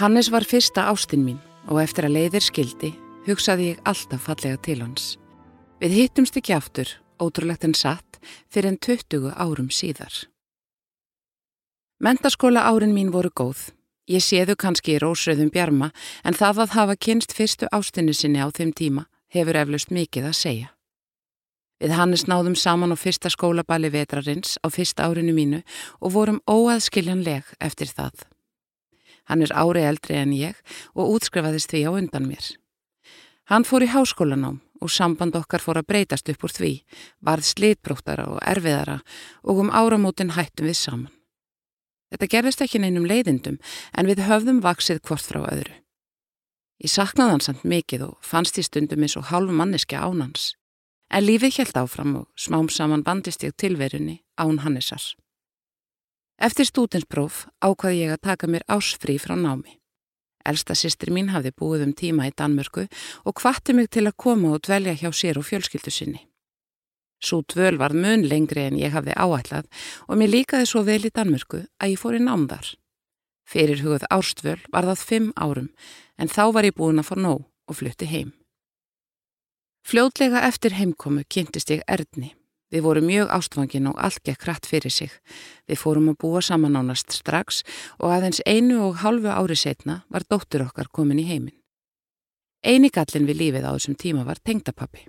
Hannes var fyrsta ástinn mín og eftir að leiðir skildi hugsaði ég alltaf fallega til hans. Við hittumst ekki aftur, ótrúlegt en satt, fyrir en 20 árum síðar. Mentaskóla árin mín voru góð. Ég séðu kannski í rósröðum bjarma en það að hafa kynst fyrstu ástinni sinni á þeim tíma hefur eflaust mikið að segja. Við Hannes náðum saman á fyrsta skólabali vetrarins á fyrsta árinu mínu og vorum óaðskiljanleg eftir það. Hann er ári eldri en ég og útskrifaðist því á undan mér. Hann fór í háskólanám og samband okkar fór að breytast upp úr því, varð slitbróttara og erfiðara og um áramótin hættum við saman. Þetta gerðist ekki neinum leiðindum en við höfðum vaksið hvort frá öðru. Ég saknaði hann samt mikið og fannst í stundum eins og hálf manneski ánans. En lífið helt áfram og smám saman bandist ég tilverunni án Hannesar. Eftir stútinspróf ákvaði ég að taka mér ásfrí frá námi. Elsta sýstri mín hafði búið um tíma í Danmörku og hvatti mig til að koma og dvelja hjá sér og fjölskyldu sinni. Svo dvöl var mun lengri en ég hafði áætlað og mér líkaði svo vel í Danmörku að ég fór í námðar. Fyrir hugað árstvöl var það fimm árum en þá var ég búin að fá nóg og flutti heim. Fljótlega eftir heimkomu kynntist ég erðni Við vorum mjög ástfangin og allt gekk hratt fyrir sig. Við fórum að búa saman ánast strax og aðeins einu og halvu ári setna var dóttur okkar komin í heiminn. Eini gallin við lífið á þessum tíma var tengdapappi.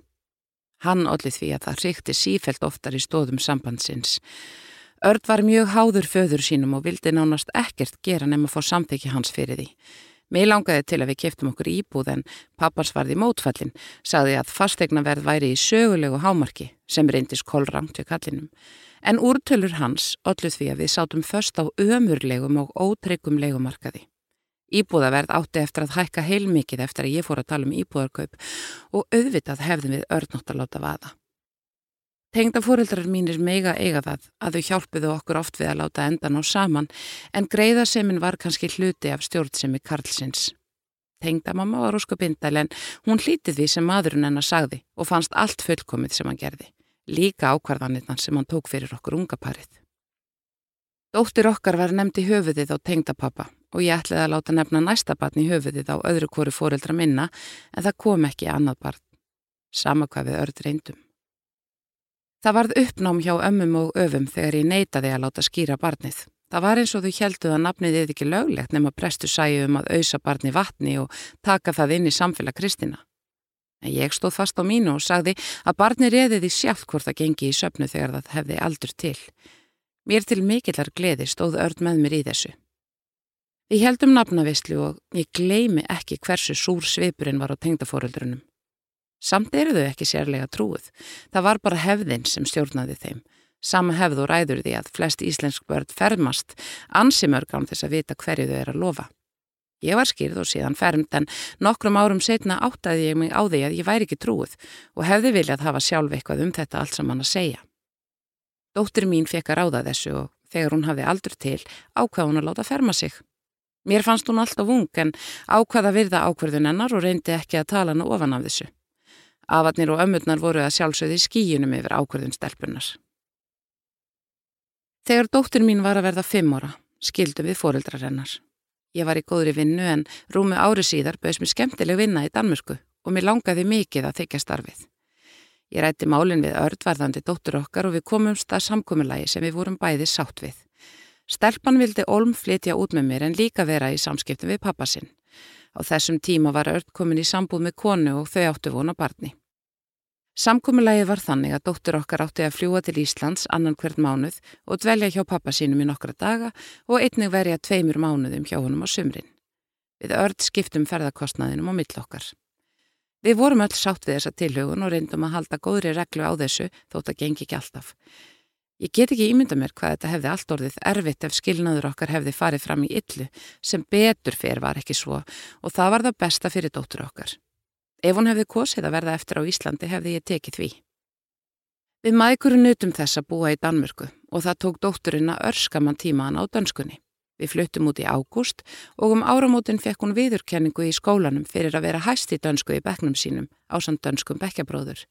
Hann ollið því að það ríkti sífelt oftar í stóðum sambandsins. Örd var mjög háður föður sínum og vildi nánast ekkert gera nefn að fá samþykja hans fyrir því. Mér langaði til að við keftum okkur íbúð en pappars varði mótfallin, sagði að fastegnaverð væri í sögulegu hámarki sem reyndis kólrangt við kallinum. En úrtölur hans ölluð því að við sátum först á ömurlegum og ótryggum legumarkaði. Íbúðaverð átti eftir að hækka heilmikið eftir að ég fór að tala um íbúðarkaup og auðvitað hefðum við örnátt að láta vaða. Tengda fóreldrar mínir meiga eiga það að þau hjálpuðu okkur oft við að láta endan á saman en greiðasemin var kannski hluti af stjórnsemi Karlsins. Tengda mamma var ósku bindæl en hún hlítið því sem maðurinn hennar sagði og fannst allt fullkomið sem hann gerði. Líka ákvarðanirna sem hann tók fyrir okkur unga parið. Dóttir okkar var nefnd í höfuðið á tengdapappa og ég ætliði að láta nefna næsta barn í höfuðið á öðru kóru fóreldra minna en það kom ekki annað barn. Sama hvað við örð reyndum. Það varð uppnám hjá ömmum og öfum þegar ég neytaði að láta skýra barnið. Það var eins og þau helduð að nafnið eða ekki löglegt nema prestu sæju um að auðsa barni vatni og taka það inn í samfélag Kristina. En ég stóð fast á mínu og sagði að barni reðiði sjálf hvort það gengi í söpnu þegar það hefði aldur til. Mér til mikillar gleði stóð örd með mér í þessu. Við heldum nafnavislu og ég gleimi ekki hversu súr svipurinn var á tengdafóröldrunum. Samt eru þau ekki sérlega trúið. Það var bara hefðin sem stjórnaði þeim. Sama hefð og ræður því að flest íslensk börn fermast ansi mörg án þess að vita hverju þau er að lofa. Ég var skýrð og síðan fermt en nokkrum árum setna áttaði ég mig á því að ég væri ekki trúið og hefði viljað hafa sjálf eitthvað um þetta allt saman að segja. Dóttir mín fekk að ráða þessu og þegar hún hafði aldur til ákvað hún að láta ferma sig. Mér fannst hún alltaf ung en ákvaða virða ákverðun hennar og reyndi ekki að tala hennu ofan af þessu. Afarnir og ömmurnar voru að sjálfsögði skíjunum yfir ákverðun stelpunar. Þegar dóttur mín var að verða fimm ára, skildum við fóreldrar hennar. Ég var í góðri vinnu en rúmi ári síðar bauðs mér skemmtileg vinna í Danmörku og mér langaði mikið að þykja starfið. Ég rætti málinn við ördvarðandi dóttur okkar og við komumst að samkominnlægi sem við vorum bæði sátt við. Stelpan vildi Olm flytja út með mér en líka vera í samskiptum við pappasinn. Á þessum tíma var Örd komin í sambúð með konu og þau áttu vona barni. Samkominnlægi var þannig að dóttur okkar átti að fljúa til Íslands annan hvert mánuð og dvelja hjá pappa sínum í nokkra daga og einnig verja tveimur mánuðum hjá honum á sumrin. Við Örd skiptum ferðarkostnaðinum á millokkar. Við vorum öll sátt við þessa tilhugun og reyndum að halda góðri reglu á þessu þótt að gengi ekki alltaf. Ég get ekki ímynda mér hvað þetta hefði allt orðið erfitt ef skilnaður okkar hefði farið fram í illu sem betur fyrir var ekki svo og það var það besta fyrir dóttur okkar. Ef hún hefði kosið að verða eftir á Íslandi hefði ég tekið því. Við mækurum nutum þess að búa í Danmörku og það tók dótturinn að örskaman tímaðan á dönskunni. Við fluttum út í ágúst og um áramótin fekk hún viðurkenningu í skólanum fyrir að vera hæst í dönsku í bekknum sínum á samt dönskum bekkjabróður.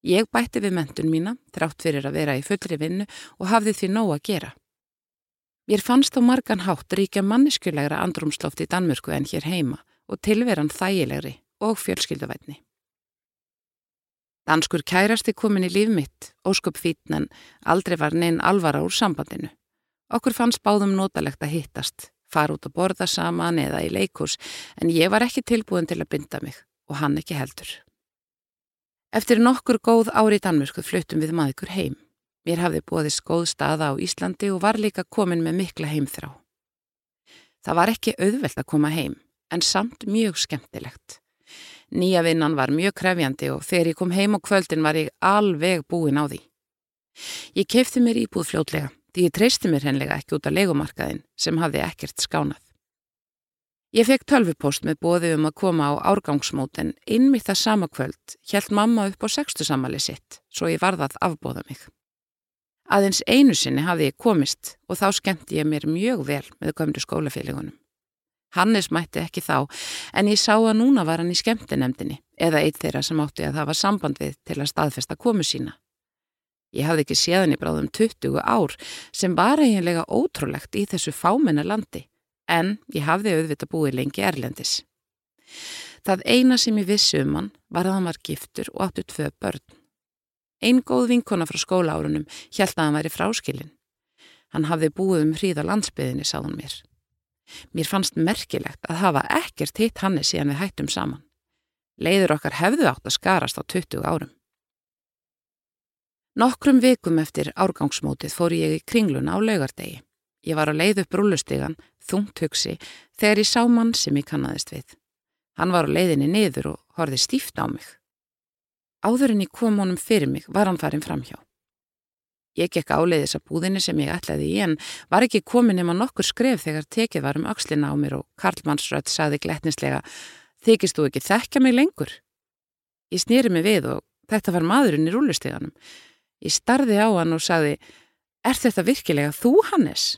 Ég bætti við mentun mína, þrátt fyrir að vera í fullri vinnu og hafði því nóg að gera. Mér fannst á margan hátt ríkja manniskulegra andrumsloft í Danmörku en hér heima og tilveran þægilegri og fjölskylduvætni. Danskur kærasti komin í líf mitt, ósköp fítn en aldrei var neinn alvara úr sambandinu. Okkur fannst báðum notalegt að hittast, fara út að borða saman eða í leikús en ég var ekki tilbúin til að binda mig og hann ekki heldur. Eftir nokkur góð ári í Danmörku fluttum við maður heim. Mér hafði bóðist góð staða á Íslandi og var líka komin með mikla heimþrá. Það var ekki auðvelt að koma heim, en samt mjög skemmtilegt. Nýja vinnan var mjög krefjandi og þegar ég kom heim á kvöldin var ég alveg búin á því. Ég kefti mér íbúð fljótlega, því ég treysti mér hennilega ekki út af legumarkaðin sem hafði ekkert skánað. Ég fekk tölvupost með bóði um að koma á árgangsmóten innmitt það sama kvöld hjælt mamma upp á sextu samali sitt svo ég varðað afbóða mig. Aðeins einu sinni hafði ég komist og þá skemmti ég mér mjög vel með komru skólafélagunum. Hannes mætti ekki þá en ég sá að núna var hann í skemmtinemdini eða eitt þeirra sem átti að var samband við til að staðfesta komu sína. Ég hafði ekki séðan í bráðum 20 ár sem var eiginlega ótrúlegt í þessu fámenna landi en ég hafði auðvitað búið lengi erlendis. Það eina sem ég vissi um hann var að hann var giftur og áttu tvö börn. Einn góð vinkona frá skólaárunum hjælt að hann væri fráskilin. Hann hafði búið um hríða landsbyðinni, sáðun mér. Mér fannst merkilegt að hafa ekkert hitt hanni síðan við hættum saman. Leiður okkar hefðu átt að skarast á 20 árum. Nokkrum vikum eftir árgangsmótið fór ég í kringluna á laugardegi. Ég var að leið upp rúlustegan, þungt hugsi, þegar ég sá mann sem ég kannaðist við. Hann var á leiðinni niður og horfið stíft á mig. Áður en ég kom honum fyrir mig var hann farin framhjá. Ég gekk áleiðis að búðinni sem ég ætlaði í en var ekki komin nema nokkur skref þegar tekið var um axlina á mér og Karlmannsrödd saði gletnislega Þykist þú ekki þekka mig lengur? Ég snýri mig við og þetta var maðurinn í rúlusteganum. Ég starði á hann og saði Er þetta virkilega þú, Hannes?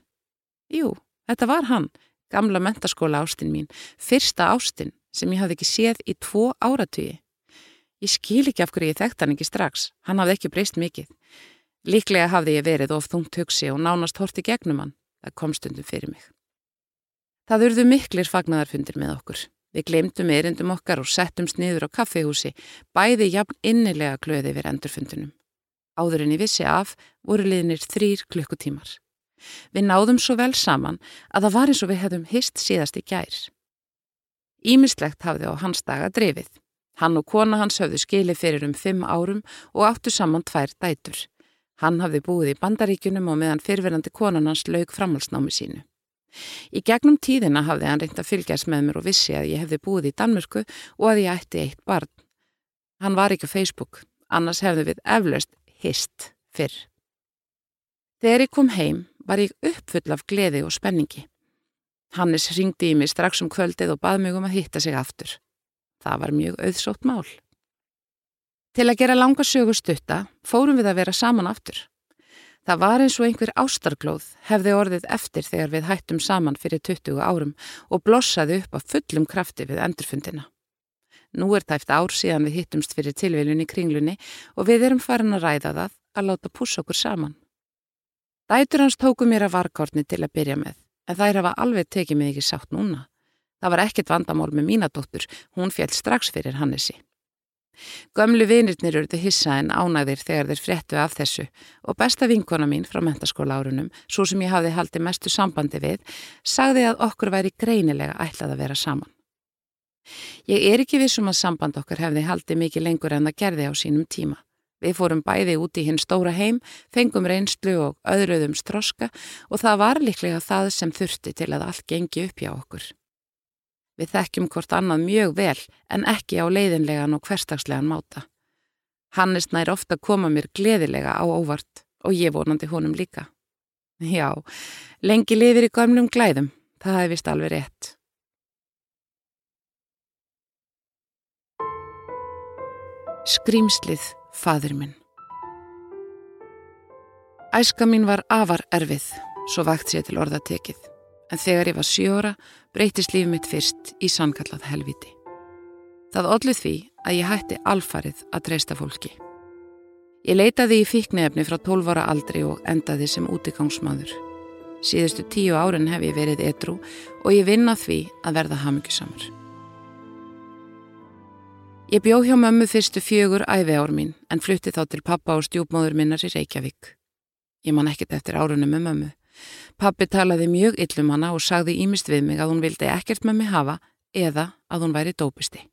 Jú, þetta var hann, gamla mentaskóla ástinn mín, fyrsta ástinn sem ég hafði ekki séð í tvo áratvíi. Ég skil ekki af hverju ég þekkt hann ekki strax, hann hafði ekki breyst mikið. Líklega hafði ég verið of þungt hugsi og nánast horti gegnum hann, það kom stundum fyrir mig. Það urðu miklir fagnadarfundir með okkur. Við glemdum erindum okkar og settumst niður á kaffehúsi, bæði jafn innilega glöði við endurfundunum. Áðurinn í vissi af voru liðnir þrýr klukkutímar. Við náðum svo vel saman að það var eins og við hefðum hist síðast í gær. Ímislegt hafði á hans daga drefið. Hann og kona hans höfðu skilið fyrir um fimm árum og áttu saman tvær dætur. Hann hafði búið í bandaríkunum og meðan fyrverandi konan hans laug framhalsnámi sínu. Í gegnum tíðina hafði hann reynd að fylgjast með mér og vissi að ég hefði búið í Danmörku og að ég ætti eitt barn. Hann var ekki á Facebook, annars hefðu við eflaust hist fyrr. Þegar ég kom heim var ég uppfull af gleði og spenningi. Hannes ringdi í mig strax um kvöldið og bað mig um að hitta sig aftur. Það var mjög auðsótt mál. Til að gera langa sögu stutta fórum við að vera saman aftur. Það var eins og einhver ástarglóð hefði orðið eftir þegar við hættum saman fyrir 20 árum og blossaði upp að fullum krafti við endurfundina. Nú er tæft ár síðan við hittumst fyrir tilviljun í kringlunni og við erum farin að ræða það að láta pússa okkur saman. Dætur hans tóku mér að varkórni til að byrja með, en þær hafa alveg tekið mig ekki sátt núna. Það var ekkert vandamál með mínadóttur, hún fjall strax fyrir Hannesi. Gömlu vinirnir eruðu hissa en ánæðir þegar þeir fréttu af þessu og besta vinkona mín frá mentaskóla árunum, svo sem ég hafði haldið mestu sambandi við, sagði að okkur væri greinilega ætlað að vera saman. Ég er ekki vissum að samband okkar hefði haldið mikið lengur en það gerði á sínum tíma. Við fórum bæði út í hinn stóra heim, fengum reynslu og öðruðum stroska og það var líklega það sem þurfti til að allt gengi upp hjá okkur. Við þekkjum hvort annað mjög vel en ekki á leiðinlegan og hverstagslegan máta. Hannes nær ofta koma mér gleðilega á óvart og ég vonandi honum líka. Já, lengi lifir í gamlum glæðum, það hefði vist alveg rétt. Skrýmslið, fadur minn. Æska mín var afar erfið, svo vakt sér til orða tekið, en þegar ég var sjóra breytist líf mitt fyrst í sannkallað helviti. Það odlið því að ég hætti alfarið að treysta fólki. Ég leitaði í fíknefni frá 12 ára aldri og endaði sem útigangsmaður. Síðustu tíu árin hef ég verið edru og ég vinna því að verða hamingjusamur. Ég bjó hjá mömmu fyrstu fjögur æfi ár mín en flutti þá til pappa og stjúpmóður minnar í Reykjavík. Ég man ekkert eftir árunum með mömmu. Pappi talaði mjög illum hana og sagði ímist við mig að hún vildi ekkert með mig hafa eða að hún væri dópisti.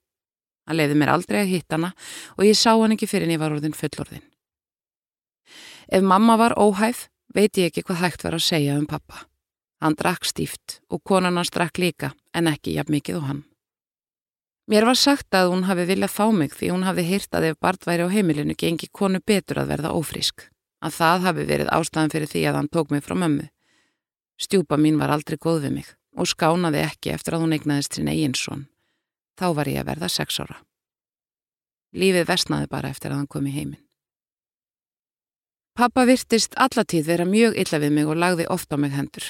Hann leiði mér aldrei að hitta hana og ég sá hann ekki fyrir en ég var orðin fullorðin. Ef mamma var óhæf, veit ég ekki hvað hægt var að segja um pappa. Hann drakk stíft og konan hans drakk líka en ekki jafn mikið og hann. Mér var sagt að hún hafi viljað fá mig því hún hafi hýrt að ef Bart væri á heimilinu gengi konu betur að verða ófrísk. Að það hafi verið ástæðan fyrir því að hann tók mig frá mömmu. Stjúpa mín var aldrei góð við mig og skánaði ekki eftir að hún eignaðist sin eigin svon. Þá var ég að verða sex ára. Lífið versnaði bara eftir að hann kom í heiminn. Pappa virtist allatíð vera mjög illa við mig og lagði ofta á mig hendur.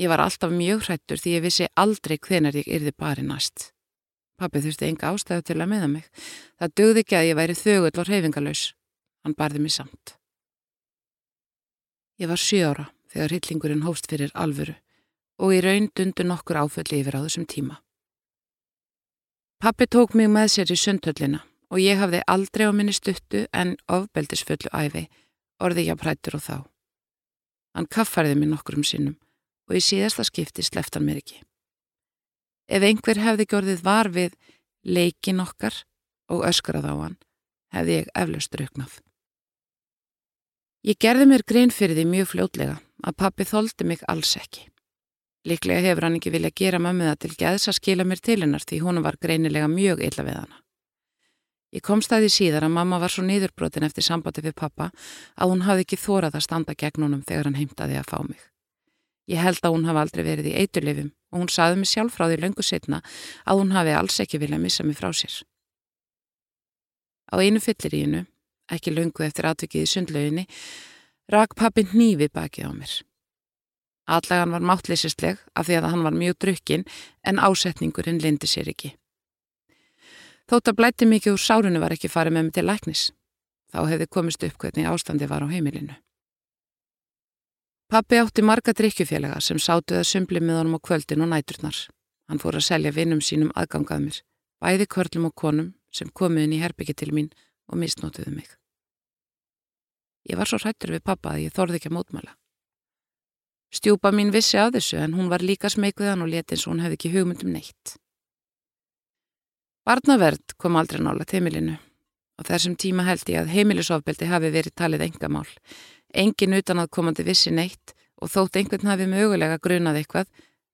Ég var alltaf mjög hrættur því ég vissi aldrei hvenar ég yrði bari næst. Pappi þurfti enga ástæðu til að meða mig. Það dögði ekki að ég væri þögull og reyfingalös. Hann barði mig samt. Ég var sjö ára þegar hillingurinn hóst fyrir alvöru og í raun dundu nokkur áfölli yfir á þessum tíma. Pappi tók mig með sér í sundhöllina og ég hafði aldrei á minni stuttu en ofbeldisfullu æfi orði ég að prættur og þá. Hann kaffariði mig nokkur um sinnum og í síðasta skipti sleft hann mér ekki. Ef einhver hefði gjörðið var við leikin okkar og öskrað á hann, hefði ég eflaust rauknað. Ég gerði mér grein fyrir því mjög fljótlega að pappi þóldi mig alls ekki. Liklega hefur hann ekki viljað gera mömmuða til geðs að skila mér til hennar því hún var greinilega mjög illa við hana. Ég kom staði síðar að mamma var svo niðurbrotin eftir sambandi við pappa að hún hafði ekki þórað að standa gegn honum þegar hann heimtaði að fá mig. Ég held að hún hafi aldrei verið í eiturlifum og hún saði mig sjálf frá því löngu setna að hún hafi alls ekki viljað missa mig frá sér. Á einu fyllirínu, ekki löngu eftir atvikið í sundlauginni, rak pappi nýfi bakið á mér. Allagan var máttleysisleg af því að hann var mjög drukkin en ásetningurinn lindi sér ekki. Þótt að blætti mikið úr sárunu var ekki farið með mig til læknis. Þá hefði komist upp hvernig ástandi var á heimilinu. Pappi átti marga drikkjufélaga sem sátuð að sumbli með honum á kvöldin og næturnar. Hann fór að selja vinnum sínum aðgangað mér, bæði körlum og konum sem komuð inn í herbyggi til mín og misnótuðu mig. Ég var svo hrættur við pappa að ég þorði ekki að mótmæla. Stjúpa mín vissi af þessu en hún var líka smegðið hann og leti eins og hún hefði ekki hugmyndum neitt. Barnaverð kom aldrei nála til heimilinu og þessum tíma held ég að heimilisofbeldi hafi verið talið engamál Engin utan að komandi vissi neitt og þótt einhvern hafi mögulega grunað eitthvað,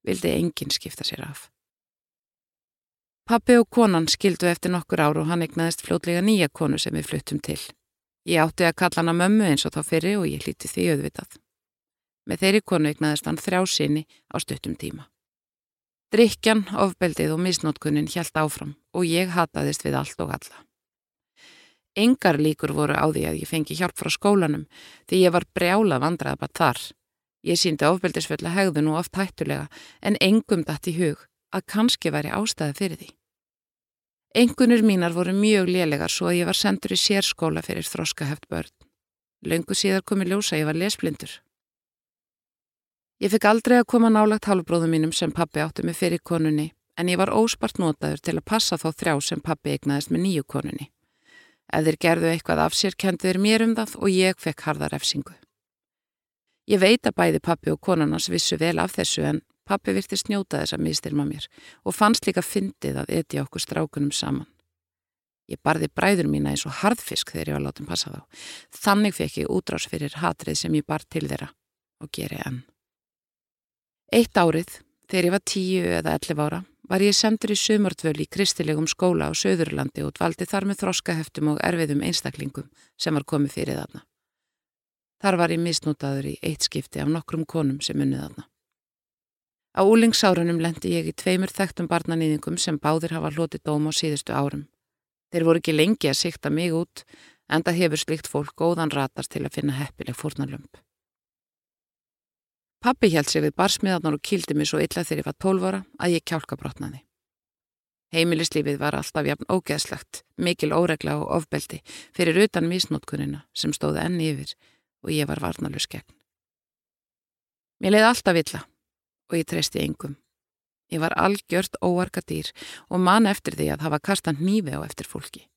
vildi enginn skipta sér af. Pappi og konan skildu eftir nokkur ár og hann egnaðist fljótlega nýja konu sem við fluttum til. Ég átti að kalla hana mömmu eins og þá fyrir og ég hlíti því auðvitað. Með þeirri konu egnaðist hann þrjá sinni á stuttum tíma. Drykjan, ofbeldið og misnótkunnin hjælt áfram og ég hataðist við allt og alla. Engar líkur voru á því að ég fengi hjálp frá skólanum því ég var brjála vandrað bara þar. Ég síndi ofbeldisfulla hegðun og oft hættulega en engum dætt í hug að kannski væri ástæði fyrir því. Engunur mínar voru mjög lélegar svo að ég var sendur í sérskóla fyrir þroskaheft börn. Laungu síðar komi ljósa ég var lesblindur. Ég fikk aldrei að koma nálagt hálfbróðum mínum sem pappi átti mig fyrir konunni en ég var óspart notaður til að passa þá þrjá sem pappi eignaðist með nýju konunni. Ef þeir gerðu eitthvað af sér kendu þeir mér um það og ég fekk harða refsingu. Ég veit að bæði pappi og konarnas vissu vel af þessu en pappi virti snjóta þess að mistilma mér og fannst líka fyndið að etja okkur strákunum saman. Ég barði bræður mína eins og harðfisk þegar ég var látum passa þá. Þannig fekk ég útrás fyrir hatrið sem ég bar til þeirra og geri enn. Eitt árið, þegar ég var tíu eða ellif ára, var ég sendur í sömurtvöl í kristilegum skóla á Söðurlandi og dvaldi þar með þroskaheftum og erfiðum einstaklingum sem var komið fyrir þarna. Þar var ég misnótaður í eitt skipti af nokkrum konum sem unnið aðna. Á úlingsárunum lendi ég í tveimur þekktum barnanýðingum sem báðir hafa hloti dóm á síðustu árum. Þeir voru ekki lengi að sikta mig út, en það hefur slikt fólk góðan ratast til að finna heppileg fórnarlömp. Pappi held sig við barsmiðarnar og kýldi mig svo illa þegar ég var 12 ára að ég kjálka brotnaði. Heimilislífið var alltaf jafn ógeðslegt, mikil óregla og ofbeldi fyrir utan misnótkunina sem stóði enni yfir og ég var varnalus gegn. Mér leiði alltaf illa og ég treysti engum. Ég var algjört óarka dýr og man eftir því að hafa kastan nýfi á eftir fólki.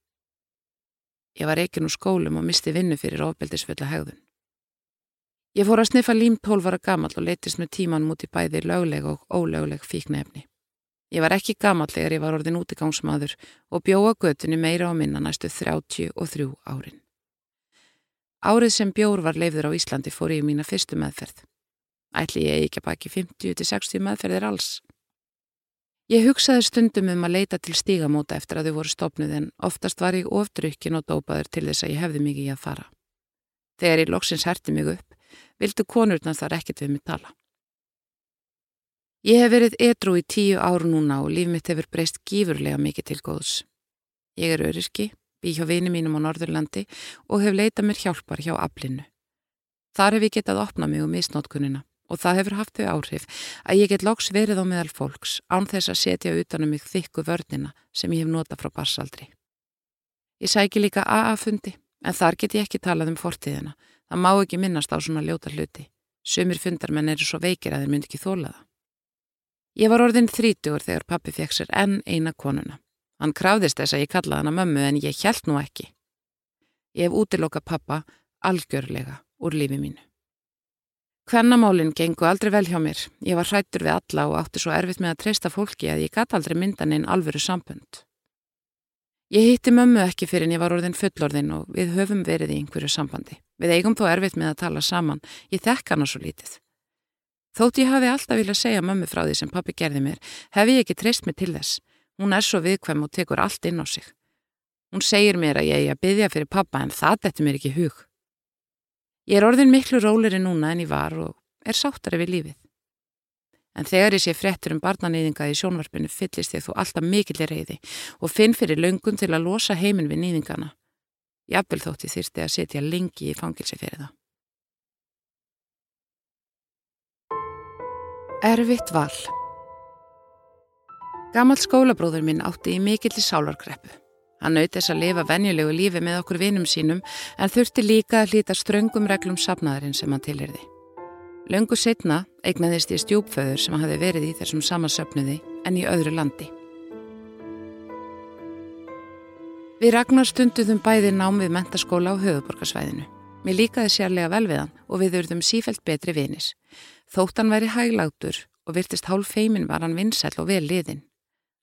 Ég var ekki nú skólum og misti vinnu fyrir ofbeldisfulla hegðun. Ég fór að sniffa lím 12 ára gammal og leytist með tíman múti bæði lögleg og ólögleg fíknefni. Ég var ekki gammal þegar ég var orðin útigangsmaður og bjóða götunni meira á minna næstu 33 árin. Árið sem bjór var leifður á Íslandi fór ég í mína fyrstu meðferð. Ætli ég ekki baki 50-60 meðferðir alls. Ég hugsaði stundum um að leita til stígamóta eftir að þau voru stopnuð en oftast var ég ofdrykkin og dópaður til þess að ég hefði mikið í að fara. Þegar ég loksins herti mig upp, vildu konurnar þar ekkert við mig tala. Ég hef verið edru í tíu ár núna og líf mitt hefur breyst gífurlega mikið til góðs. Ég er öryrki, bý hjá vini mínum á Norðurlandi og hef leitað mér hjálpar hjá aflinu. Þar hef ég getað opnað mig um misnótkunina og það hefur haft þau áhrif að ég get loks verið á meðal fólks án þess að setja utanum mig þykku vörnina sem ég hef notað frá barsaldri. Ég sæki líka AA-fundi en þar get ég ekki talað um fortíðina. Það má ekki minnast á svona ljóta hluti. Sumir fundarmenn eru svo veikir að þeir myndi ekki þóla það. Ég var orðin þrítugur þegar pappi fekk sér enn eina konuna. Hann krafðist þess að ég kallaði hana mömmu en ég hjælt nú ekki. Ég hef útiloka pappa algjörlega úr lífi mínu. Hvernamálinn gengu aldrei vel hjá mér. Ég var hrættur við alla og átti svo erfitt með að treysta fólki að ég gæti aldrei myndan einn alvöru sambund. Ég hitti mömmu ekki fyrir en ég var orðin fullorðin og við höfum verið í einhverju sambandi. Við eigum þó erfitt með að tala saman. Ég þekk hana svo lítið. Þótt ég hafi alltaf viljað segja mömmu frá því sem pappi gerði mér, hef ég ekki treyst mig til þess. Hún er svo viðkvæm og tekur allt inn á sig. Hún segir mér að ég eigi að byggja fyrir pappa en það dettur mér ekki hug. Ég er orðin miklu róleri núna en ég var og er sáttari við lífið. En þegar ég sé fréttur um barnanýðinga í sjónvarpinu fyllist ég þó alltaf mikillir reyði og finn fyrir löngun til að losa heiminn við nýðingana. Jafnvel þótti þýrsti að setja lengi í fangilsi fyrir það. Erfitt val Gammal skólabróður minn átti í mikilli sálarkreppu. Hann naut þess að lifa venjulegu lífi með okkur vinum sínum en þurfti líka að hlýta ströngum reglum sapnaðarinn sem hann tilherði. Löngu setna eignaðist ég stjúpföður sem hafi verið í þessum samansöpnuði en í öðru landi. Við Ragnar stunduðum bæði nám við mentaskóla á höfuborgarsvæðinu. Mér líkaði sérlega vel við hann og við urðum sífælt betri vinis. Þótt hann væri hæglátur og virtist hálf feimin var hann vinsæl og vel liðinn.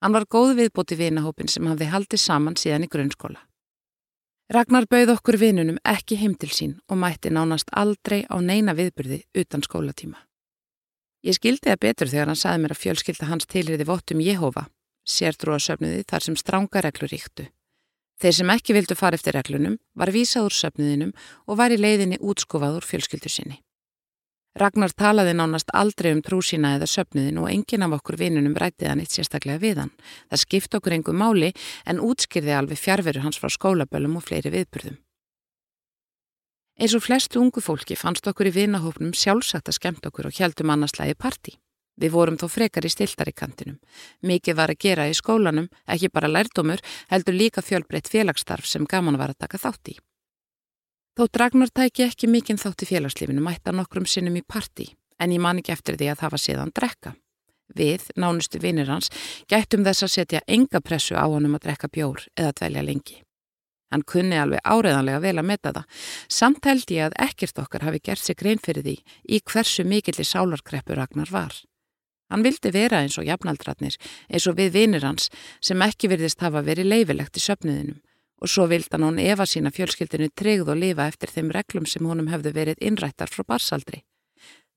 Hann var góð viðbóti vinahópin sem hafði haldið saman síðan í grunnskóla. Ragnar bauð okkur vinunum ekki heim til sín og mætti nánast aldrei á neina viðbyrði utan skólatíma. Ég skildi það betur þegar hann saði mér að fjölskylda hans tilriði vottum Jehova, sértrúa söfnuði þar sem stránga reglur ríktu. Þeir sem ekki vildu fara eftir reglunum var vísað úr söfnuðinum og var í leiðinni útskofað úr fjölskyldu sinni. Ragnar talaði nánast aldrei um trú sína eða söpniðin og enginn af okkur vinunum rættið hann eitt sérstaklega við hann. Það skipt okkur engu máli en útskýrði alveg fjárveru hans frá skólaböllum og fleiri viðburðum. Eins og flestu ungu fólki fannst okkur í vinahópnum sjálfsagt að skemmt okkur og heldum annarslægi parti. Við vorum þó frekar í stiltari kantinum. Mikið var að gera í skólanum, ekki bara lærdómur, heldur líka fjölbreytt félagsstarf sem gaman var að taka þátt í. Þó Dragnar tæki ekki mikinn þátt í félagslífinu mætta nokkrum sinnum í parti en ég man ekki eftir því að það var síðan drekka. Við, nánustu vinnir hans, gættum þess að setja enga pressu á honum að drekka bjór eða dvelja lengi. Hann kunni alveg áreðanlega vel að metta það. Samt held ég að ekkert okkar hafi gert sig grein fyrir því í hversu mikillir sálarkreppu Ragnar var. Hann vildi vera eins og jafnaldratnir, eins og við vinnir hans sem ekki virðist hafa verið leifilegt í söpniðinum og svo vildan hún Eva sína fjölskyldinu tryggð og lifa eftir þeim reglum sem honum hefðu verið innrættar frá barsaldri.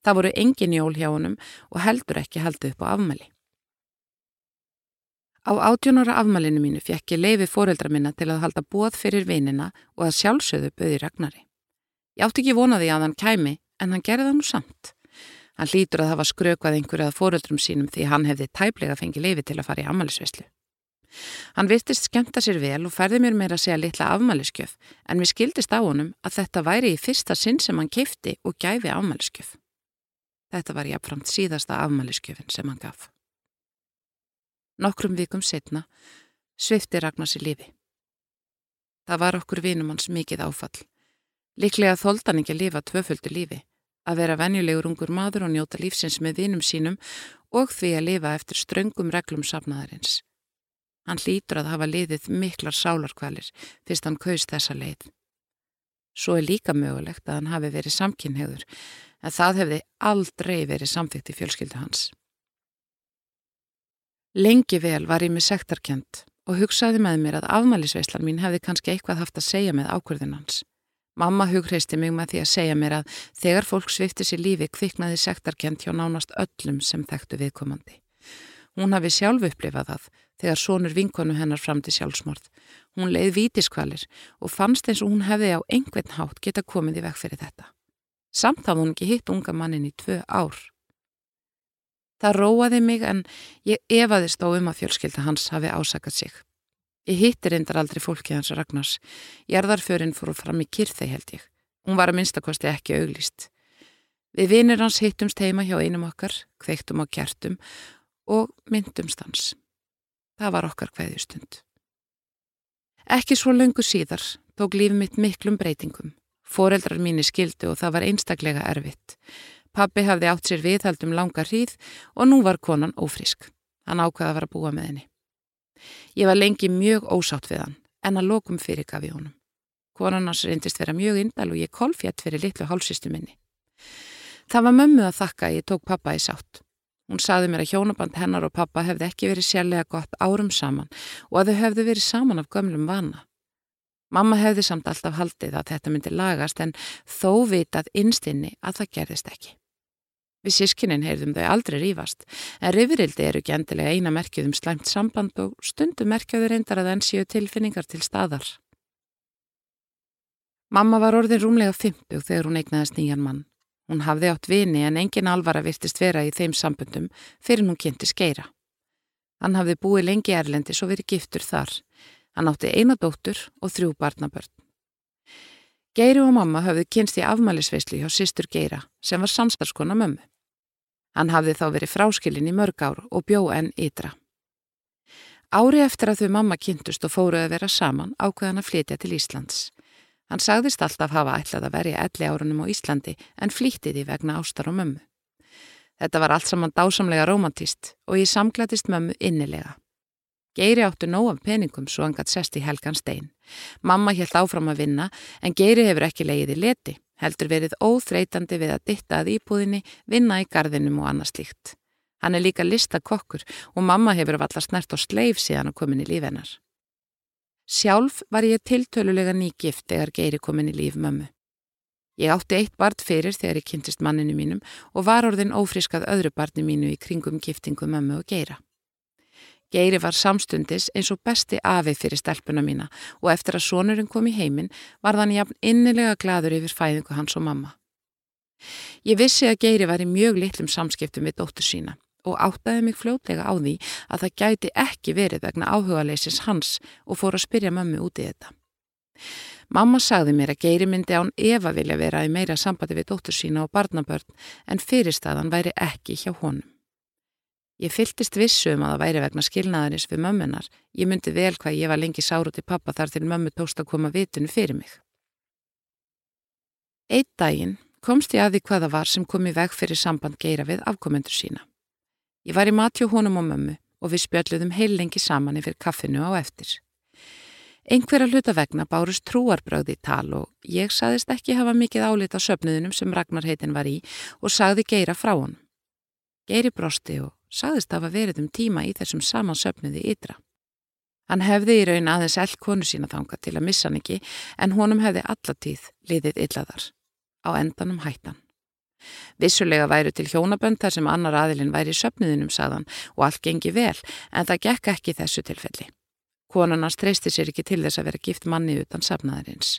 Það voru engin jól hjá honum og heldur ekki heldu upp á afmæli. Á átjónara afmælinu mínu fekk ég leifi fóreldra minna til að halda bóð fyrir vinina og að sjálfsögðu böði Ragnari. Ég átti ekki vonaði að hann kæmi, en hann gerði það nú samt. Hann hlýtur að hafa skrökvað einhverjað fóruldrum sínum því hann hefði tæplega fengið leifi til að fara í afmælisvislu. Hann virtist skemta sér vel og færði mér meira að segja litla afmæliskjöf, en við skildist á honum að þetta væri í fyrsta sinn sem hann kifti og gæfi afmæliskjöf. Þetta var jáfnframt síðasta afmæliskjöfin sem hann gaf. Nokkrum vikum setna svifti Ragnars í lífi. Það var okkur vinum hans mikið áfall. Liklega þóldan ekki að lifa tvöföldu lífi, að vera venjulegur ungur maður og njóta lífsins með vinum sínum og því að lifa eftir ströngum reglum safnaðarins. Hann hlýtur að hafa liðið miklar sálarkvalir fyrst hann kaust þessa leið. Svo er líka mögulegt að hann hafi verið samkynhegður, en það hefði aldrei verið samþygt í fjölskyldu hans. Lengi vel var ég með sektarkjönd og hugsaði með mér að afmælisveislan mín hefði kannski eitthvað haft að segja með ákvörðin hans. Mamma hugreisti mig með því að segja mér að þegar fólk svifti sér lífi kviknaði sektarkjönd hjá nánast öllum sem þekktu viðkomandi. Hún hafi sjálf upplifað það þegar sonur vinkonu hennar fram til sjálfsmorð. Hún leið vítiskvalir og fannst eins og hún hefði á einhvern hátt geta komið í veg fyrir þetta. Samt hafði hún ekki hitt unga mannin í tvö ár. Það róaði mig en ég efaðist á um að fjölskylda hans hafi ásakað sig. Ég hittir endar aldrei fólki hans Ragnars. Jærðarförinn fór fram í kyrþei held ég. Hún var að minnstakosti ekki auglýst. Við vinir hans hittumst heima hjá einum okkar, kveiktum á kjartum og myndumst hans. Það var okkar hvaðjustund. Ekki svo löngu síðar tók lífið mitt miklum breytingum. Fóreldrar mínu skildu og það var einstaklega erfitt. Pappi hafði átt sér viðhaldum langa hríð og nú var konan ófrísk. Hann ákvaði að að búa með henni. Ég var lengi mjög ósátt við hann, en að lokum fyrir gaf í honum. Konan hans reyndist vera mjög indal og ég kolfjætt fyrir litlu hálsistu minni. Það var mömmu að þakka að ég tók pappa í sátt. Hún saði mér að hjónaband hennar og pappa hefði ekki verið sérlega gott árum saman og að þau hefðu verið saman af gömlum vana. Mamma hefði samt alltaf haldið að þetta myndi lagast en þó vitað innstinni að það gerðist ekki. Við sískinin heyrðum þau aldrei rýfast, en rifurildi eru ekki endilega eina merkjuð um slæmt samband og stundum merkjuður reyndar að enn séu tilfinningar til staðar. Mamma var orðin rúmlega 50 þegar hún eignaðist nýjan mann. Hún hafði átt vini en engin alvara virtist vera í þeim sambundum fyrir hún kynnti skeira. Hann hafði búið lengi erlendis og verið giftur þar. Hann átti eina dóttur og þrjú barnabörn. Geiri og mamma hafði kynst í afmælisveislu hjá sýstur Geira sem var samstarskona mömmu. Hann hafði þá verið fráskilin í mörg ár og bjó enn ytra. Ári eftir að þau mamma kynntust og fóruði að vera saman ákveðan að flytja til Íslands. Hann sagðist alltaf hafa ætlað að verja elli árunum á Íslandi en flýtti því vegna ástar og mömmu. Þetta var allt saman dásamlega romantist og ég samglætist mömmu innilega. Geiri áttu nóg af peningum svo hann gætt sest í helgan stein. Mamma helt áfram að vinna en Geiri hefur ekki leiðið í leti, heldur verið óþreytandi við að ditta að íbúðinni, vinna í gardinum og annað slíkt. Hann er líka listakokkur og mamma hefur valla snert og sleif síðan að komin í lífennar. Sjálf var ég tiltölulega nýgift þegar Geiri komin í líf mömmu. Ég átti eitt barn fyrir þegar ég kynntist manninu mínum og var orðin ófriskað öðru barni mínu í kringum giftingu mömmu og Geira. Geiri var samstundis eins og besti afi fyrir stelpuna mína og eftir að sonurinn kom í heiminn var þann jafn innilega gladur yfir fæðingu hans og mamma. Ég vissi að Geiri var í mjög litlum samskiptum við dóttur sína og áttaði mig fljótlega á því að það gæti ekki verið vegna áhugaleisis hans og fór að spyrja mömmu út í þetta. Mamma sagði mér að Geiri myndi án Eva vilja vera í meira sambandi við dóttur sína og barnabörn en fyrirstaðan væri ekki hjá honum. Ég fyltist vissu um að það væri vegna skilnaðarins við mömmunar. Ég myndi vel hvað ég var lengi sáru til pappa þar til mömmu tókst að koma vitinu fyrir mig. Eitt daginn komst ég að því hvaða var sem kom í veg fyrir samband geira við afkomendur sína. Ég var í matjó honum og mömmu og við spjöldluðum heil lengi saman yfir kaffinu á eftir. Einhverja hluta vegna bárust trúarbröði í tal og ég saðist ekki hafa mikið álit á söpnuðinum sem Ragnar heitin var í og sagði geira frá honum. Geiri brosti og sagðist að hafa verið um tíma í þessum samansöfniði ytra. Hann hefði í raun aðeins ell konu sína þanga til að missa hann ekki en honum hefði allatíð liðið illaðar. Á endanum hættan. Vissulega væru til hjónabönd þar sem annar aðilinn væri í söfniðinum sagðan og allt gengi vel en það gekk ekki þessu tilfelli. Konarnas treysti sér ekki til þess að vera gift manni utan safnaðarins.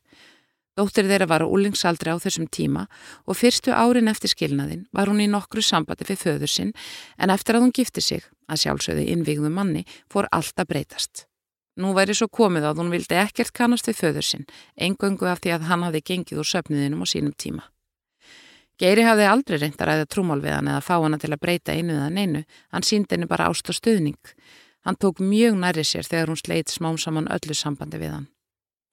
Dóttir þeirra var á úlingsaldri á þessum tíma og fyrstu árin eftir skilnaðin var hún í nokkru sambandi fyrir föður sinn en eftir að hún gifti sig, að sjálfsögði innvígðum manni, fór allt að breytast. Nú væri svo komið að hún vildi ekkert kannast við föður sinn, engöngu af því að hann hafði gengið úr söpniðinum á sínum tíma. Geiri hafði aldrei reynd að ræða trúmál við hann eða fá hana til að breyta einu eða neinu, hann síndi henni bara ást og stuðning. Hann tók mjög næri sér þegar hún sleit smám saman öllu sambandi við hann.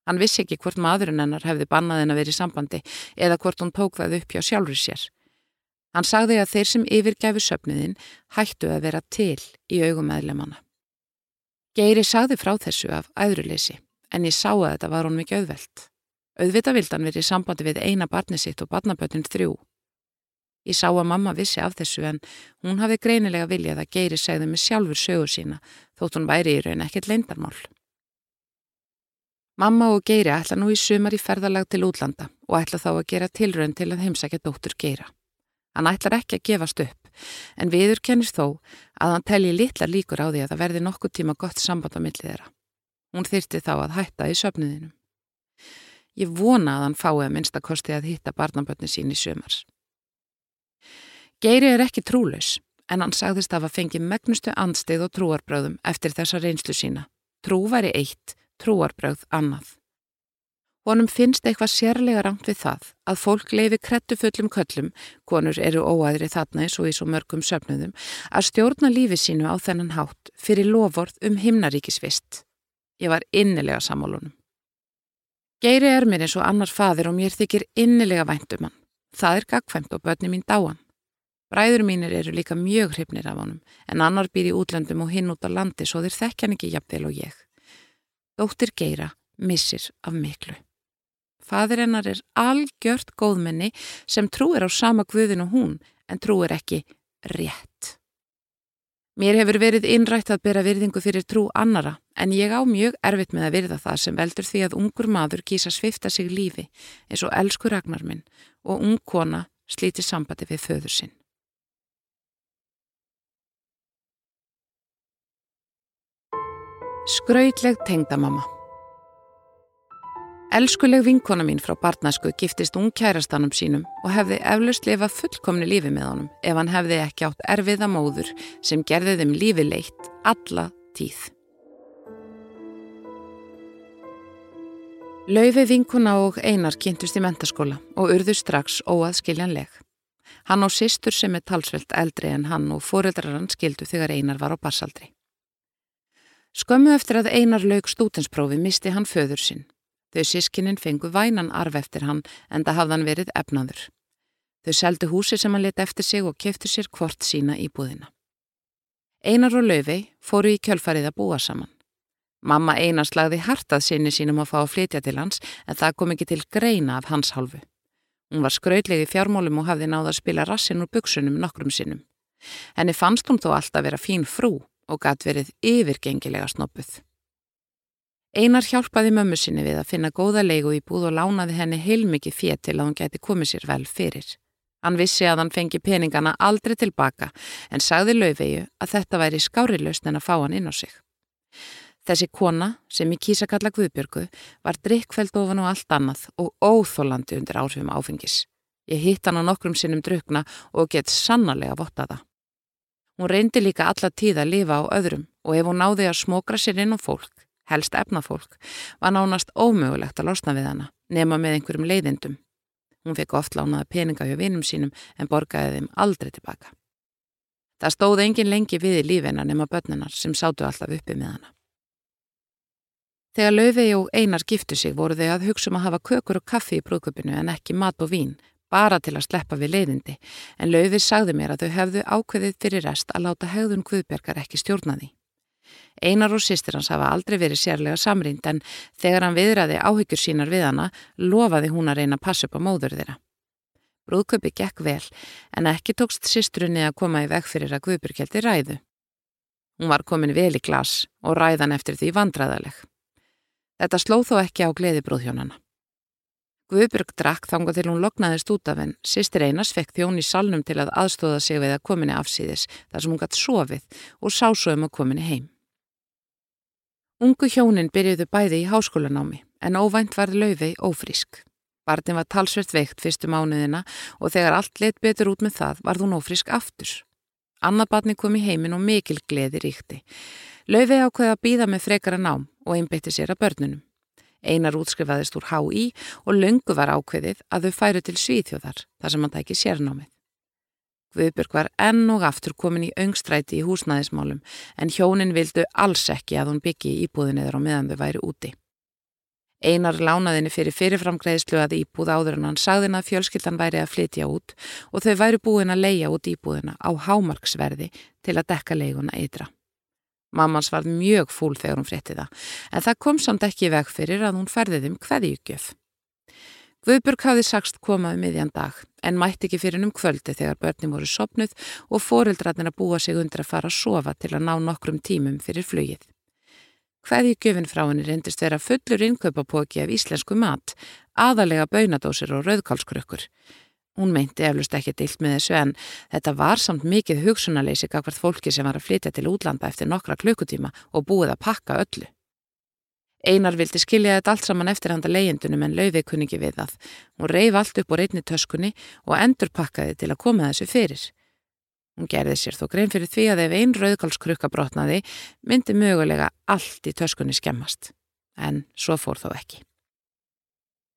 Hann vissi ekki hvort maðurinn hennar hefði bannað henn að vera í sambandi eða hvort hún tók það upp hjá sjálfur sér. Hann sagði að þeir sem yfirgæfi söpniðin hættu að vera til í augum meðlemanna. Geiri sagði frá þessu af æðruleysi en ég sá að þetta var hún mikið auðvelt. Auðvita vildan verið í sambandi við eina barni sitt og barnabötun þrjú. Ég sá að mamma vissi af þessu en hún hafi greinilega viljað að Geiri segði með sjálfur sögur sína þótt hún væri í raun ekkert leindarmál. Mamma og Geiri ætla nú í sumar í ferðalag til útlanda og ætla þá að gera tilrönd til að heimsækja dóttur Geira. Hann ætlar ekki að gefast upp, en viður kennist þó að hann telji litlar líkur á því að það verði nokkuð tíma gott samband á millið þeirra. Hún þyrti þá að hætta í söpniðinu. Ég vona að hann fái að minnstakosti að hitta barnabötni sín í sumars. Geiri er ekki trúlaus, en hann sagðist að að fengi megnustu andstið og trúarbröðum eftir þessa reynslu sína. Trú væri eitt, trúarbröð annað. Honum finnst eitthvað sérlega rangt við það að fólk leifi krettufullum köllum, konur eru óæðri þarna eins og í svo mörgum söfnuðum, að stjórna lífi sínu á þennan hátt fyrir loford um himnaríkisvist. Ég var innilega sammálunum. Geiri er mér eins og annar fadir og mér þykir innilega væntum hann. Það er gagfæmt og börni mín dáan. Bræður mínir eru líka mjög hrifnir af honum en annar býr í útlöndum og hinn út á landi svo þeir þekkjan ekki jafnvel og ég. Dóttir Geira missir af miklu. Fadir hennar er algjört góðmenni sem trúir á sama guðin og hún en trúir ekki rétt. Mér hefur verið innrætt að bera virðingu fyrir trú annara en ég á mjög erfitt með að virða það sem veldur því að ungur maður kýsa svifta sig lífi eins og elsku ragnar minn og ung kona slíti sambandi við föður sinn. Skrautleg tengdamamma Elskuleg vinkona mín frá barnasku giftist ung kærastanum sínum og hefði eflaust lifað fullkomni lífi með honum ef hann hefði ekki átt erfiða móður sem gerði þeim lífi leitt alla tíð. Laufi vinkona og einar kynntust í mentaskóla og urðu strax óaðskiljanleg. Hann á sýstur sem er talsvelt eldri en hann og fóreldrar hann skildu þegar einar var á barsaldri. Skömmu eftir að einar laug stútensprófi misti hann föður sinn. Þau sískinin fengu vænan arf eftir hann en það hafðan verið efnaður. Þau seldu húsi sem hann leti eftir sig og keftu sér hvort sína í búðina. Einar og Laufey fóru í kjölfarið að búa saman. Mamma Einar slagði hartað sinni sínum að fá að flytja til hans en það kom ekki til greina af hans hálfu. Hún var skrautlegi fjármólum og hafði náða að spila rassin úr buksunum nokkrum sinnum. Henni fannst hún þó alltaf vera fín frú og gatt verið yfirgengilega snoppuð. Einar hjálpaði mömmu sinni við að finna góða leigu í búð og lánaði henni heilmikið fétt til að hún gæti komið sér vel fyrir. Hann vissi að hann fengi peningana aldrei tilbaka en sagði laufegu að þetta væri skárilaust en að fá hann inn á sig. Þessi kona, sem í kísakalla Guðbjörgu, var drikkfæld ofan og allt annað og óþólandi undir áhrifum áfengis. Ég hitt hann á nokkrum sinnum drukna og gett sannarlega vottaða. Hún reyndi líka alla tíð að lifa á öðrum og ef hún náði að smokra sér inn á fólk, helst efnafólk, var nánast ómögulegt að losna við hana, nema með einhverjum leiðindum. Hún fekk oft lánaða peninga hjá vinum sínum en borgaði þeim aldrei tilbaka. Það stóð engin lengi við í lífina nema börninar sem sátu alltaf uppi með hana. Þegar Laufey og Einar giftu sig voru þau að hugsa um að hafa kökur og kaffi í brúðköpinu en ekki mat og vín bara til að sleppa við leiðindi, en Laufið sagði mér að þau hefðu ákveðið fyrir rest að láta hegðun Guðbergar ekki stjórna því. Einar og sýstir hans hafa aldrei verið sérlega samrind en þegar hann viðraði áhyggjur sínar við hana, lofaði hún að reyna að passa upp á móður þeirra. Brúðköpi gekk vel, en ekki tókst sýstrunni að koma í veg fyrir að Guðbergeldi ræðu. Hún var komin vel í glas og ræðan eftir því vandraðaleg. Þetta slóð þó ekki á gleði brúðhjónana. Guðbjörg drakk þanga til hún loknaðist út af henn. Sistir Einars fekk þjón í salnum til að aðstóða sig við að kominni afsýðis þar sem hún gætt sofið og sá svo um að kominni heim. Ungu hjónin byrjuðu bæði í háskólanámi en óvænt var laufey ófrísk. Barnin var talsvert veikt fyrstu mánuðina og þegar allt leitt betur út með það var hún ófrisk aftur. Annað barni kom í heiminn og mikil gleði ríkti. Laufi ákveði að býða með frekara nám og einbytti sér að börnunum. Einar útskrifaðist úr HÍ og löngu var ákveðið að þau færu til Svíþjóðar þar sem hann tæki sérnámið. Guðbjörg var enn og aftur komin í öngstræti í húsnæðismálum en hjónin vildu alls ekki að hún byggi íbúðinniður á meðan þau væri úti. Einar lánaðinni fyrir fyrirframgreðslu að íbúð áður en hann sagði hann að fjölskyldan væri að flytja út og þau væri búin að leia út íbúðina á hámarksverði til að dekka leiguna eitra. Mammans var mjög fúl þegar hún frétti það en það kom samt ekki veg fyrir að hún ferði þeim hverjugjöf. Guðburg hafði sagst komaði um miðjan dag en mætti ekki fyrir um kvöldi þegar börnum voru sopnuð og foreldrarnir að búa sig undir að fara að sofa til að ná nokkrum tímum fyrir flugið. Hveði gjöfin frá henni reyndist vera fullur innkaupapóki af íslensku mat, aðalega bönadósir og rauðkálskrökkur. Hún meinti eflust ekki dilt með þessu en þetta var samt mikið hugsunarleysi gagvart fólki sem var að flytja til útlanda eftir nokkra klukkutíma og búið að pakka öllu. Einar vildi skilja þetta allt saman eftir handa leyendunum en lauði kunningi við það. Hún reyf allt upp á reynni töskunni og endur pakkaði til að koma þessu fyrir. Hún gerði sér þó grein fyrir því að ef einn rauðkálskrukka brotnaði myndi mögulega allt í töskunni skemmast. En svo fór þó ekki.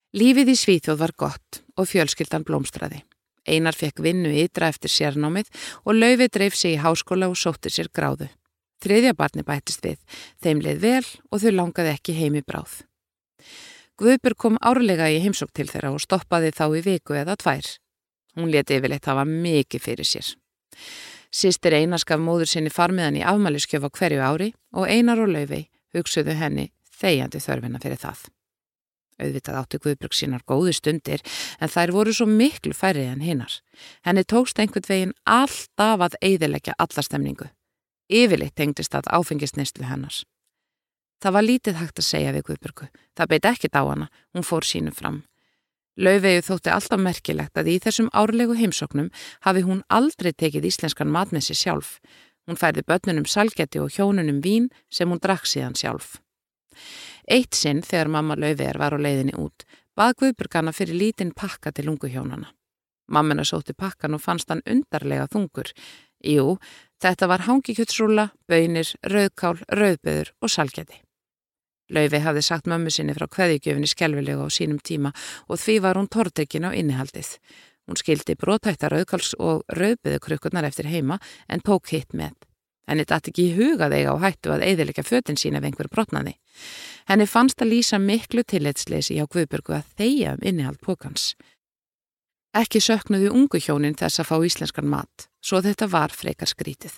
Lífið í Svíþjóð var gott og fjölskyldan blómstraði. Einar fekk vinnu ytra eftir sérnámið og laufi dreif sig í háskóla og sótti sér gráðu. Þriðja barni bættist við, þeim leið vel og þau langaði ekki heimi bráð. Guðbjörg kom árlega í heimsók til þeirra og stoppaði þá í viku eða tvær. Hún leti yfirleitt hafa mikið fyrir sér. Sistir Einar skaf móður sinni farmiðan í afmæliskjöf á hverju ári og Einar og Laufey hugsuðu henni þegjandi þörfina fyrir það. Auðvitað áttu Guðbruk sínar góðu stundir en þær voru svo miklu færri en hinnar. Henni tókst einhvern veginn alltaf að eiðilegja allastemningu. Yfirleitt tengdist að áfengisnistlu hennars. Það var lítið hægt að segja við Guðburgu. Það beit ekkit á hana, hún fór sínu fram. Laufeyju þótti alltaf merkilegt að í þessum árlegu heimsóknum hafi hún aldrei tekið íslenskan mat með sér sjálf. Hún færði börnunum salgeti og hjónunum vín sem hún drakk síðan sjálf. Eitt sinn þegar mamma Laufeyjar var á leiðinni út, bað Guðburgana fyrir lítinn pakka til ungu hjónana. Mammina sótti pakkan og fannst hann undarlega þungur. Jú, þetta var hangikjötsrúla, bönir, rauðkál, rauðböður og salgeti. Laufi hafði sagt mömmu sinni frá hveðigjöfinni skelvilega á sínum tíma og því var hún tortryggin á innihaldið. Hún skildi brótættar auðkals og rauðbyðu krukkurnar eftir heima en tók hitt með. Henni dætti ekki í huga þegar á hættu að eiðilega fötinn sína ef einhver brotnaði. Henni fannst að lýsa miklu tilleitsleysi hjá Guðbjörgu að þeia um innihald pókans. Ekki söknuðu ungu hjónin þess að fá íslenskan mat, svo þetta var frekar skrítið.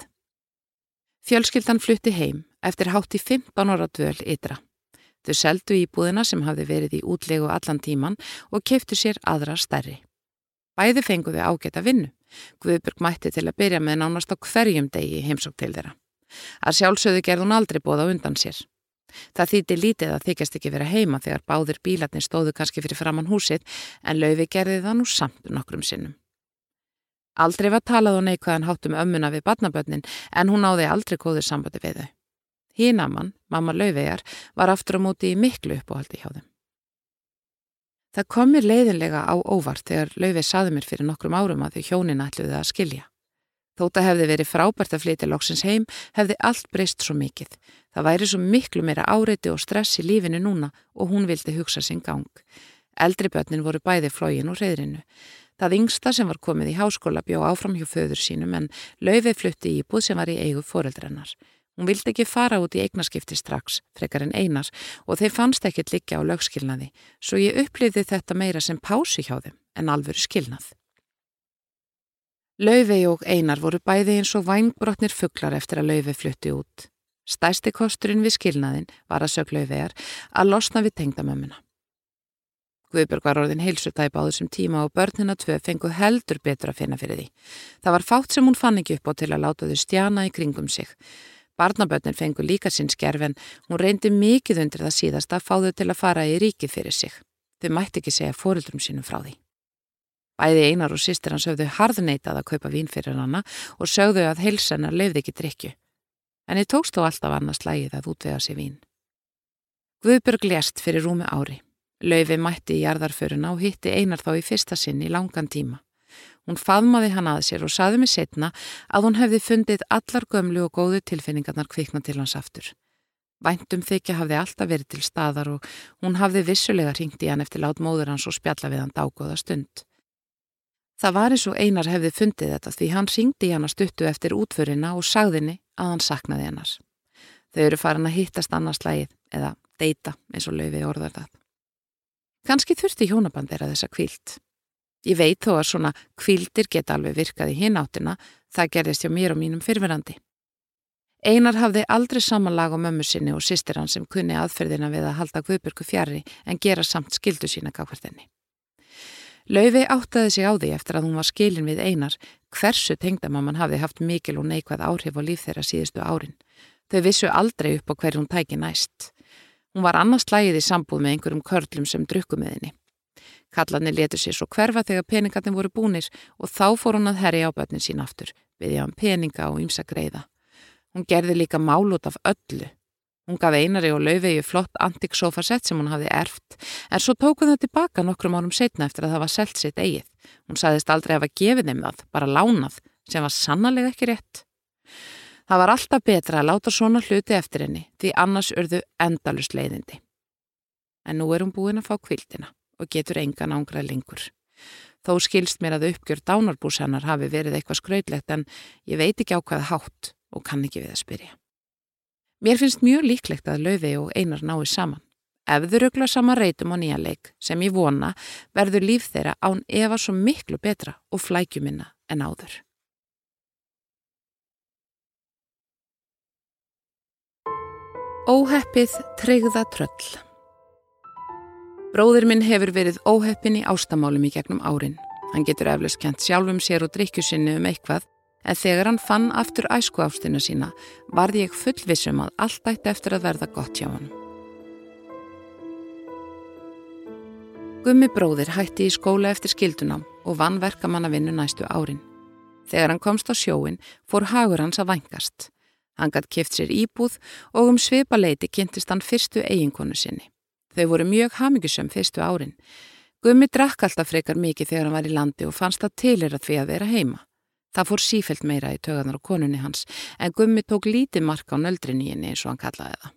Fjölskyldan flutti heim eftir hátt í 15 ára dvöl ytra. Þau seldu íbúðina sem hafði verið í útlegu allan tíman og keiftu sér aðra stærri. Bæði fenguðu ágætt að vinnu. Guðburg mætti til að byrja með nánast á hverjum degi heimsók til þeirra. Að sjálfsögðu gerð hún aldrei bóða undan sér. Það þýtti lítið að þykjast ekki vera heima þegar báðir bílarnir stóðu kannski fyrir framann húsið en laufi gerði það nú samt nokkrum sinnum. Aldrei var talað og neikvæðan háttum ömmuna við badnabönnin en hún náði aldrei góður sambandi við þau. Hínamann, mamma Laufeyjar, var aftur á móti í miklu uppáhaldi hjá þeim. Það kom mér leiðinlega á óvart þegar Laufey saði mér fyrir nokkrum árum að þau hjónin ætluði að skilja. Þótt að hefði verið frábært að flytja loksins heim, hefði allt breyst svo mikið. Það væri svo miklu meira áreiti og stress í lífinu núna og hún vildi hugsa sinn gang. Eldri börnin voru bæði flógin úr reyðrinu. Það yngsta sem var komið í háskóla bjó áfram hjá föður sínum en Laufey flutti í búð sem var í eigu foreldrennar. Hún vildi ekki fara út í eignaskipti strax, frekar en einar, og þeir fannst ekkert liggja á lögskilnaði, svo ég upplýði þetta meira sem pási hjá þeim en alvöru skilnað. Laufey og einar voru bæði eins og vænbrotnir fugglar eftir að Laufey flutti út. Stæsti kosturinn við skilnaðin var að sög Laufeyjar að losna við tengdamömmuna. Guðbjörg var orðin heilsutæp á þessum tíma og börnina tvö fenguð heldur betur að finna fyrir því. Það var fátt sem hún fann ekki upp á til að láta þau stjana í kringum sig. Barnabötnin fengur líka sinn skerf en hún reyndi mikið undir það síðast að fá þau til að fara í ríkið fyrir sig. Þau mætti ekki segja fórildrum sínum frá því. Bæði einar og sýstir hans höfðu harðneitað að kaupa vín fyrir hana og sögðu að heilsennar lefði ekki drikju. En þið tókst þó alltaf annars lægið að útvega sér vín. Guðbjörg lést fyrir rúmi ári. Laufi mætti í jarðarföruna og hitti einar þá í fyrsta sinn í langan tíma. Hún faðmaði hann að sér og saði mig setna að hún hefði fundið allar gömlu og góðu tilfinningarnar kvikna til hans aftur. Væntum þykja hafði alltaf verið til staðar og hún hafði vissulega ringt í hann eftir lát móður hans og spjalla við hann dágóða stund. Það var eins og einar hefði fundið þetta því hann ringdi hann að stuttu eftir útförina og sagðinni að hann saknaði hennars. Þau eru farin að hittast annars lægið eða deyta eins og laufi orðar það. Kanski þurfti hjónaband þeirra þessa kvílt. Ég veit þó að svona kvíldir geta alveg virkað í hináttina, það gerðist hjá mér og mínum fyrfirandi. Einar hafði aldrei samanlag á mömmu sinni og sýstir hann sem kunni aðferðina við að halda Guðbjörgu fjari en gera samt skildu sína gákvartinni. Laufi áttaði sig á því eftir að hún var skilin við Einar hversu tengdamamman hafði haft mikil og neikvæð áhrif á líf þeirra síðustu árin. Þau vissu aldrei upp á hver hún tæki næst. Hún var annars slægið í sambúð með einhverjum körlum sem drukku með henni. Kallarni letur sér svo hverfa þegar peningarnir voru búnir og þá fór hún að herja á börnin sín aftur, við ég á peninga og ymsa greiða. Hún gerði líka mál út af öllu. Hún gaf einari og laufegi flott antik sofasett sem hún hafði erft, en svo tóku það tilbaka nokkrum árum setna eftir að það var selt sitt eigið. Hún saðist aldrei að hafa gefið þeim það, bara lánað, sem var sannlega ekki rétt. Það var alltaf betra að láta svona hluti eftir henni, því annars urðu endalust leiðindi. En nú er hún búin að fá kvildina og getur engan ángrað lengur. Þó skilst mér að uppgjör dánarbús hennar hafi verið eitthvað skrautlegt en ég veit ekki á hvaða hátt og kann ekki við að spyrja. Mér finnst mjög líklegt að Lauvi og Einar nái saman. Ef þau ruggla sama reytum á nýja leik sem ég vona verður líf þeirra án efa svo miklu betra og flækjuminna en áður. Óheppið treyða tröll Bróðir minn hefur verið óheppin í ástamálum í gegnum árin. Hann getur eflust kent sjálfum sér og drikkjusinni um eitthvað en þegar hann fann aftur æsku ástina sína varði ég fullvissum að allt ætti eftir að verða gott hjá hann. Gummi bróðir hætti í skóla eftir skildunám og vann verkamannavinnu næstu árin. Þegar hann komst á sjóin fór hagur hans að vangast. Hann gætt kift sér íbúð og um svipa leiti kynntist hann fyrstu eiginkonu sinni. Þau voru mjög hamingisum fyrstu árin. Gummi drakk alltaf frekar mikið þegar hann var í landi og fannst það tilir að því að vera heima. Það fór sífelt meira í tögarnar á konunni hans en Gummi tók lítið marka á nöldrinni henni eins og hann kallaði það.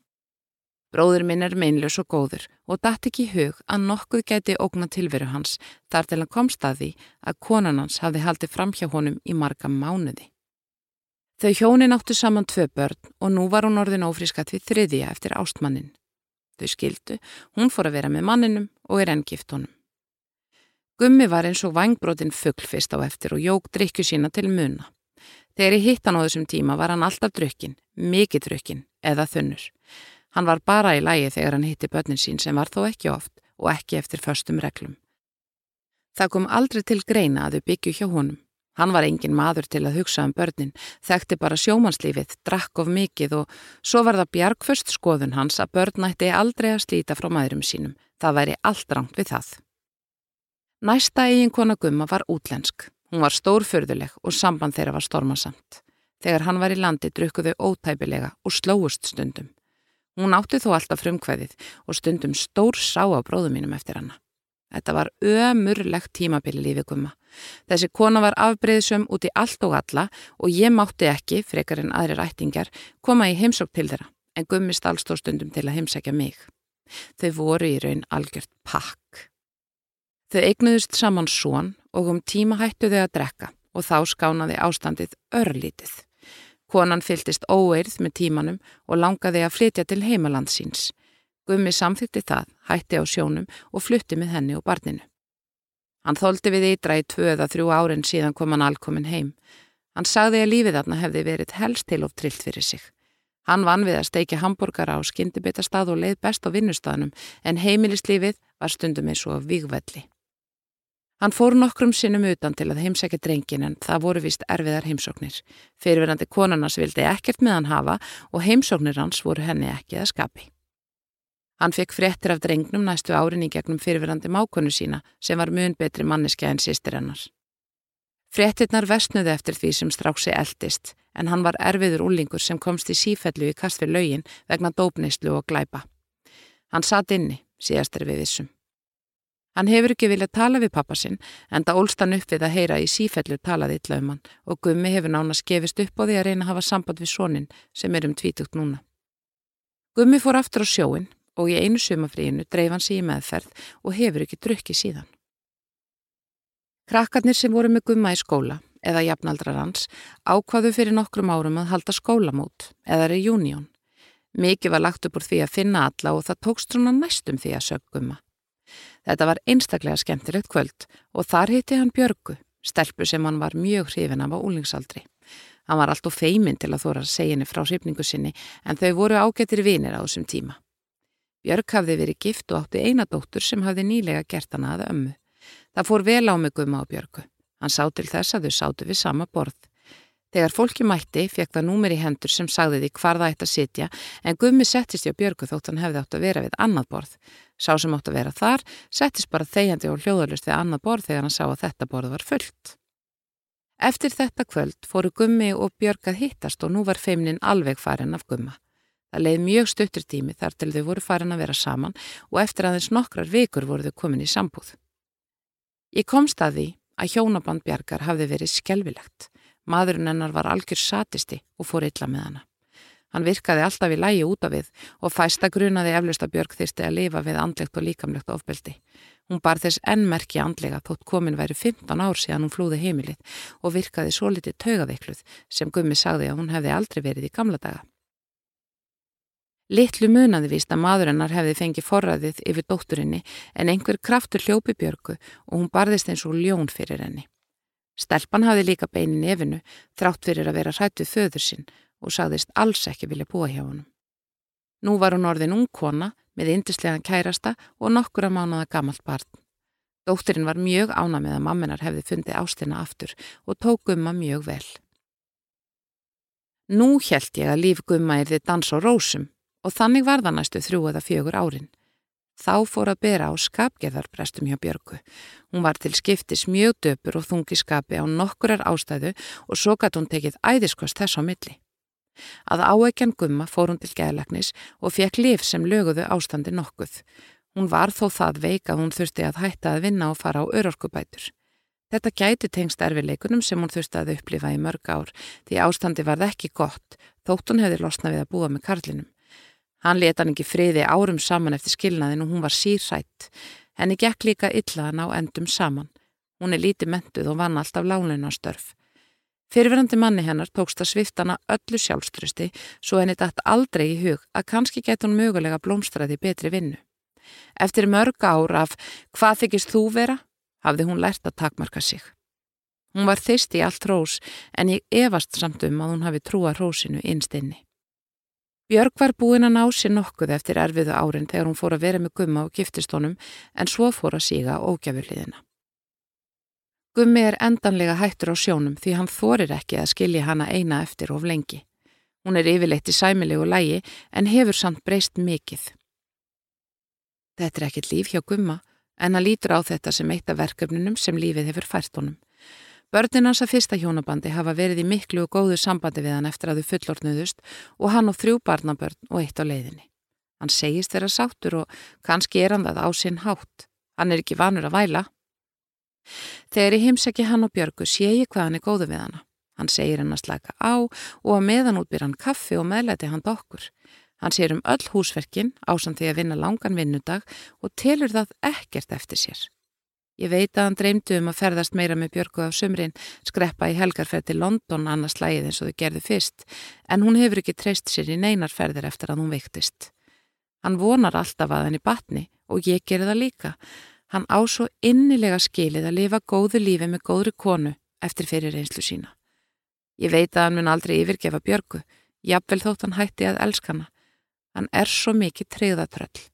Bróður minn er meinljus og góður og dætt ekki hug að nokkuð gæti ógna tilveru hans þar til hann komst að því að konan hans hafði haldið fram hjá honum í marga mánuði. Þau hjónin áttu saman tvö börn og nú var hún orðin ófrískat við þriðja eftir ástmannin. Þau skildu, hún fór að vera með manninum og er enn gift honum. Gummi var eins og vangbrotin fuggl fyrst á eftir og jók drikju sína til muna. Þegar ég hitt hann á þessum tíma var hann alltaf drukkin, mikið drukkin eða þunnur. Hann var bara í lægi þegar hann hitti börnin sín sem var þó ekki oft og ekki eftir förstum reglum. Það kom aldrei til greina að þau byggju hjá honum. Hann var engin maður til að hugsa um börnin, þekkti bara sjómannslífið, drakk of mikið og svo var það bjargföst skoðun hans að börn ætti aldrei að slíta frá maðurum sínum. Það væri allt rangt við það. Næsta eiginkona Gumma var útlensk. Hún var stórförðuleg og samband þeirra var stormasamt. Þegar hann var í landi drukkuðu ótæpilega og slóust stundum. Hún átti þó alltaf frumkvæðið og stundum stór sá á bróðum mínum eftir hanna. Þetta var ömurlegt tímabili lífið gumma. Þessi kona var afbreyðsum út í allt og alla og ég mátti ekki, frekar en aðrir ættingar, koma í heimsók til þeirra en gummi stálstóðstundum til að heimsækja mig. Þau voru í raun algjört pakk. Þau eignuðust saman són og um tíma hættu þau að drekka og þá skánaði ástandið örlítið. Konan fyltist óeirð með tímanum og langaði að flytja til heimalandsins. Gummi samþykti það, hætti á sjónum og flutti með henni og barninu. Hann þóldi við ytra í tvö eða þrjú árin síðan kom hann alkomin heim. Hann sagði að lífið þarna hefði verið helst til of trillt fyrir sig. Hann vann við að steikja hambúrgara á skyndibitastað og leið best á vinnustaðnum en heimilislífið var stundum eins og vígvelli. Hann fór nokkrum sinnum utan til að heimsækja drengin en það voru vist erfiðar heimsóknir. Fyrirverandi konarnas vildi ekkert með hann hafa og heimsóknir hans voru henni ekki að skapi. Hann fekk fréttir af drengnum næstu árin í gegnum fyrirverandi mákonu sína sem var mun betri manneskja en sýstir hennar. Fréttirnar vestnuði eftir því sem stráksi eldist en hann var erfiður úlingur sem komst í sífellu í kast fyrir laugin vegna dópneislu og glæpa. Hann satt inni, síðastir við vissum. Hann hefur ekki viljað tala við pappa sinn en það ólst hann upp við að heyra í sífellu talaði illa um hann og Gummi hefur nána skefist upp á því að reyna að hafa samband við sonin sem er um tvítugt núna. Gummi fór aftur á sjóin og í einu sumafríinu dreif hann sig í meðferð og hefur ekki drukkið síðan. Krakkarnir sem voru með Gumma í skóla eða jafnaldrar hans ákvaðu fyrir nokkrum árum að halda skólamót eða reunion. Mikið var lagt upp úr því að finna alla og það tókst svona næstum því að sög Gumma. Þetta var einstaklega skemmtilegt kvöld og þar hitti hann Björgu, stelpu sem hann var mjög hrifin af á úlingsaldri. Hann var allt og feiminn til að þóra að segja henni frá hrifningu sinni en þau voru ágættir vinir á þessum tíma. Björg hafði verið gift og átti eina dóttur sem hafði nýlega gert hann aða ömmu. Það fór vel á mig gumma á Björgu. Hann sá til þess að þau sátu við sama borð. Þegar fólki mætti fekk það númer í hendur sem sagði því hvar það ætti að sitja en gummi settist hjá Björgu þótt hann hefði átt að vera við annað borð. Sá sem átt að vera þar settist bara þegjandi og hljóðalust við annað borð þegar hann sá að þetta borð var fullt. Eftir þetta kvöld fóru gummi og Björg að hittast og nú var feimnin alveg farin af gumma. Það leiði mjög stuttur tími þar til þau voru farin að vera saman og eftir aðeins nokkrar vikur voru þau komin í sambúð. Ég komst að því að hjónaband Bjarkar hafði verið skelvilegt. Maðurinn hennar var algjör satisti og fór illa með hana. Hann virkaði alltaf í lægi út af við og fæsta grunaði eflust að Björg þyrsti að lifa við andlegt og líkamlegt ofbeldi. Hún bar þess ennmerki andlega þótt komin væri 15 ár síðan hún flúði heimilið og virkaði svo litið taugaveikluð sem Gummi sagði að hún hefði aldrei verið í gamla daga. Littlu munaði víst að maðurinnar hefði fengið forræðið yfir dótturinni en einhver kraftur hljópi Björgu og hún barðist eins og ljón fyrir henni. Stelpan hafði líka beinin efinu þrátt fyrir að vera hrættuð föður sinn og sagðist alls ekki vilja búa hjá honum. Nú var hún orðin ung kona með indislegan kærasta og nokkura mánuða gammalt barn. Dótturinn var mjög ána með að mamminar hefði fundið ástina aftur og tók gumma mjög vel. Nú held ég að líf gumma er þið dans og rósum og þannig var það næstu þrjú eða fjögur árin. Þá fór að bera á skapgeðarprestum hjá Björgu. Hún var til skiptis mjög döpur og þungi skapi á nokkurar ástæðu og svo gæti hún tekið æðiskost þess á milli. Að áeikjan gumma fór hún til geðlagnis og fekk lif sem löguðu ástandi nokkuð. Hún var þó það veik að hún þurfti að hætta að vinna og fara á örorkubætur. Þetta gæti tengst erfileikunum sem hún þurfti að upplifa í mörg ár því ástandi varð ekki gott þótt hún hefði losna við að búa með karlinum. Hann leta hann ekki friði árum saman eftir skilnaðin og hún var sírætt. Henni gekk líka illa að ná endum saman. Hún er lítið mentuð og vann alltaf lánunastörf. Fyrirverandi manni hennar tókst að sviftana öllu sjálfströsti svo henni dætt aldrei í hug að kannski gett hún mögulega blómstræði betri vinnu. Eftir mörg ár af hvað þykist þú vera, hafði hún lært að takmarka sig. Hún var þist í allt rós en ég efast samt um að hún hafi trúa rósinu einstinni. Björg var búin að ná sér nokkuð eftir erfiðu árin þegar hún fór að vera með gumma og giftist honum en svo fór að síga ógjafurliðina. Gummi er endanlega hættur á sjónum því hann þorir ekki að skilja hana eina eftir of lengi. Hún er yfirleitt í sæmilegu lægi en hefur samt breyst mikill. Þetta er ekkit líf hjá gumma en hann lítur á þetta sem eitt af verkefnunum sem lífið hefur fært honum. Börnin hans að fyrsta hjónabandi hafa verið í miklu og góðu sambandi við hann eftir að þau fullortnuðust og hann og þrjú barnabörn og eitt á leiðinni. Hann segist þeirra sáttur og kannski er hann það á sinn hátt. Hann er ekki vanur að væla. Þegar ég heimsæki hann og Björgu sé ég hvað hann er góðu við hana. Hann segir hann að slaka á og að meðan útbyr hann kaffi og meðlæti hann dokkur. Hann sér um öll húsverkin ásand því að vinna langan vinnudag og telur það ekkert eftir sér. Ég veit að hann dreymdu um að ferðast meira með Björgu á sumrin, skreppa í helgarferð til London annars slægið eins og þau gerðu fyrst, en hún hefur ekki treyst sér í neinar ferðir eftir að hún veiktist. Hann vonar alltaf að henni batni og ég gerir það líka. Hann á svo innilega skilið að lifa góðu lífi með góðri konu eftir fyrir reynslu sína. Ég veit að hann mun aldrei yfirgefa Björgu, jafnvel þótt hann hætti að elskana. Hann er svo mikið treyðatröll.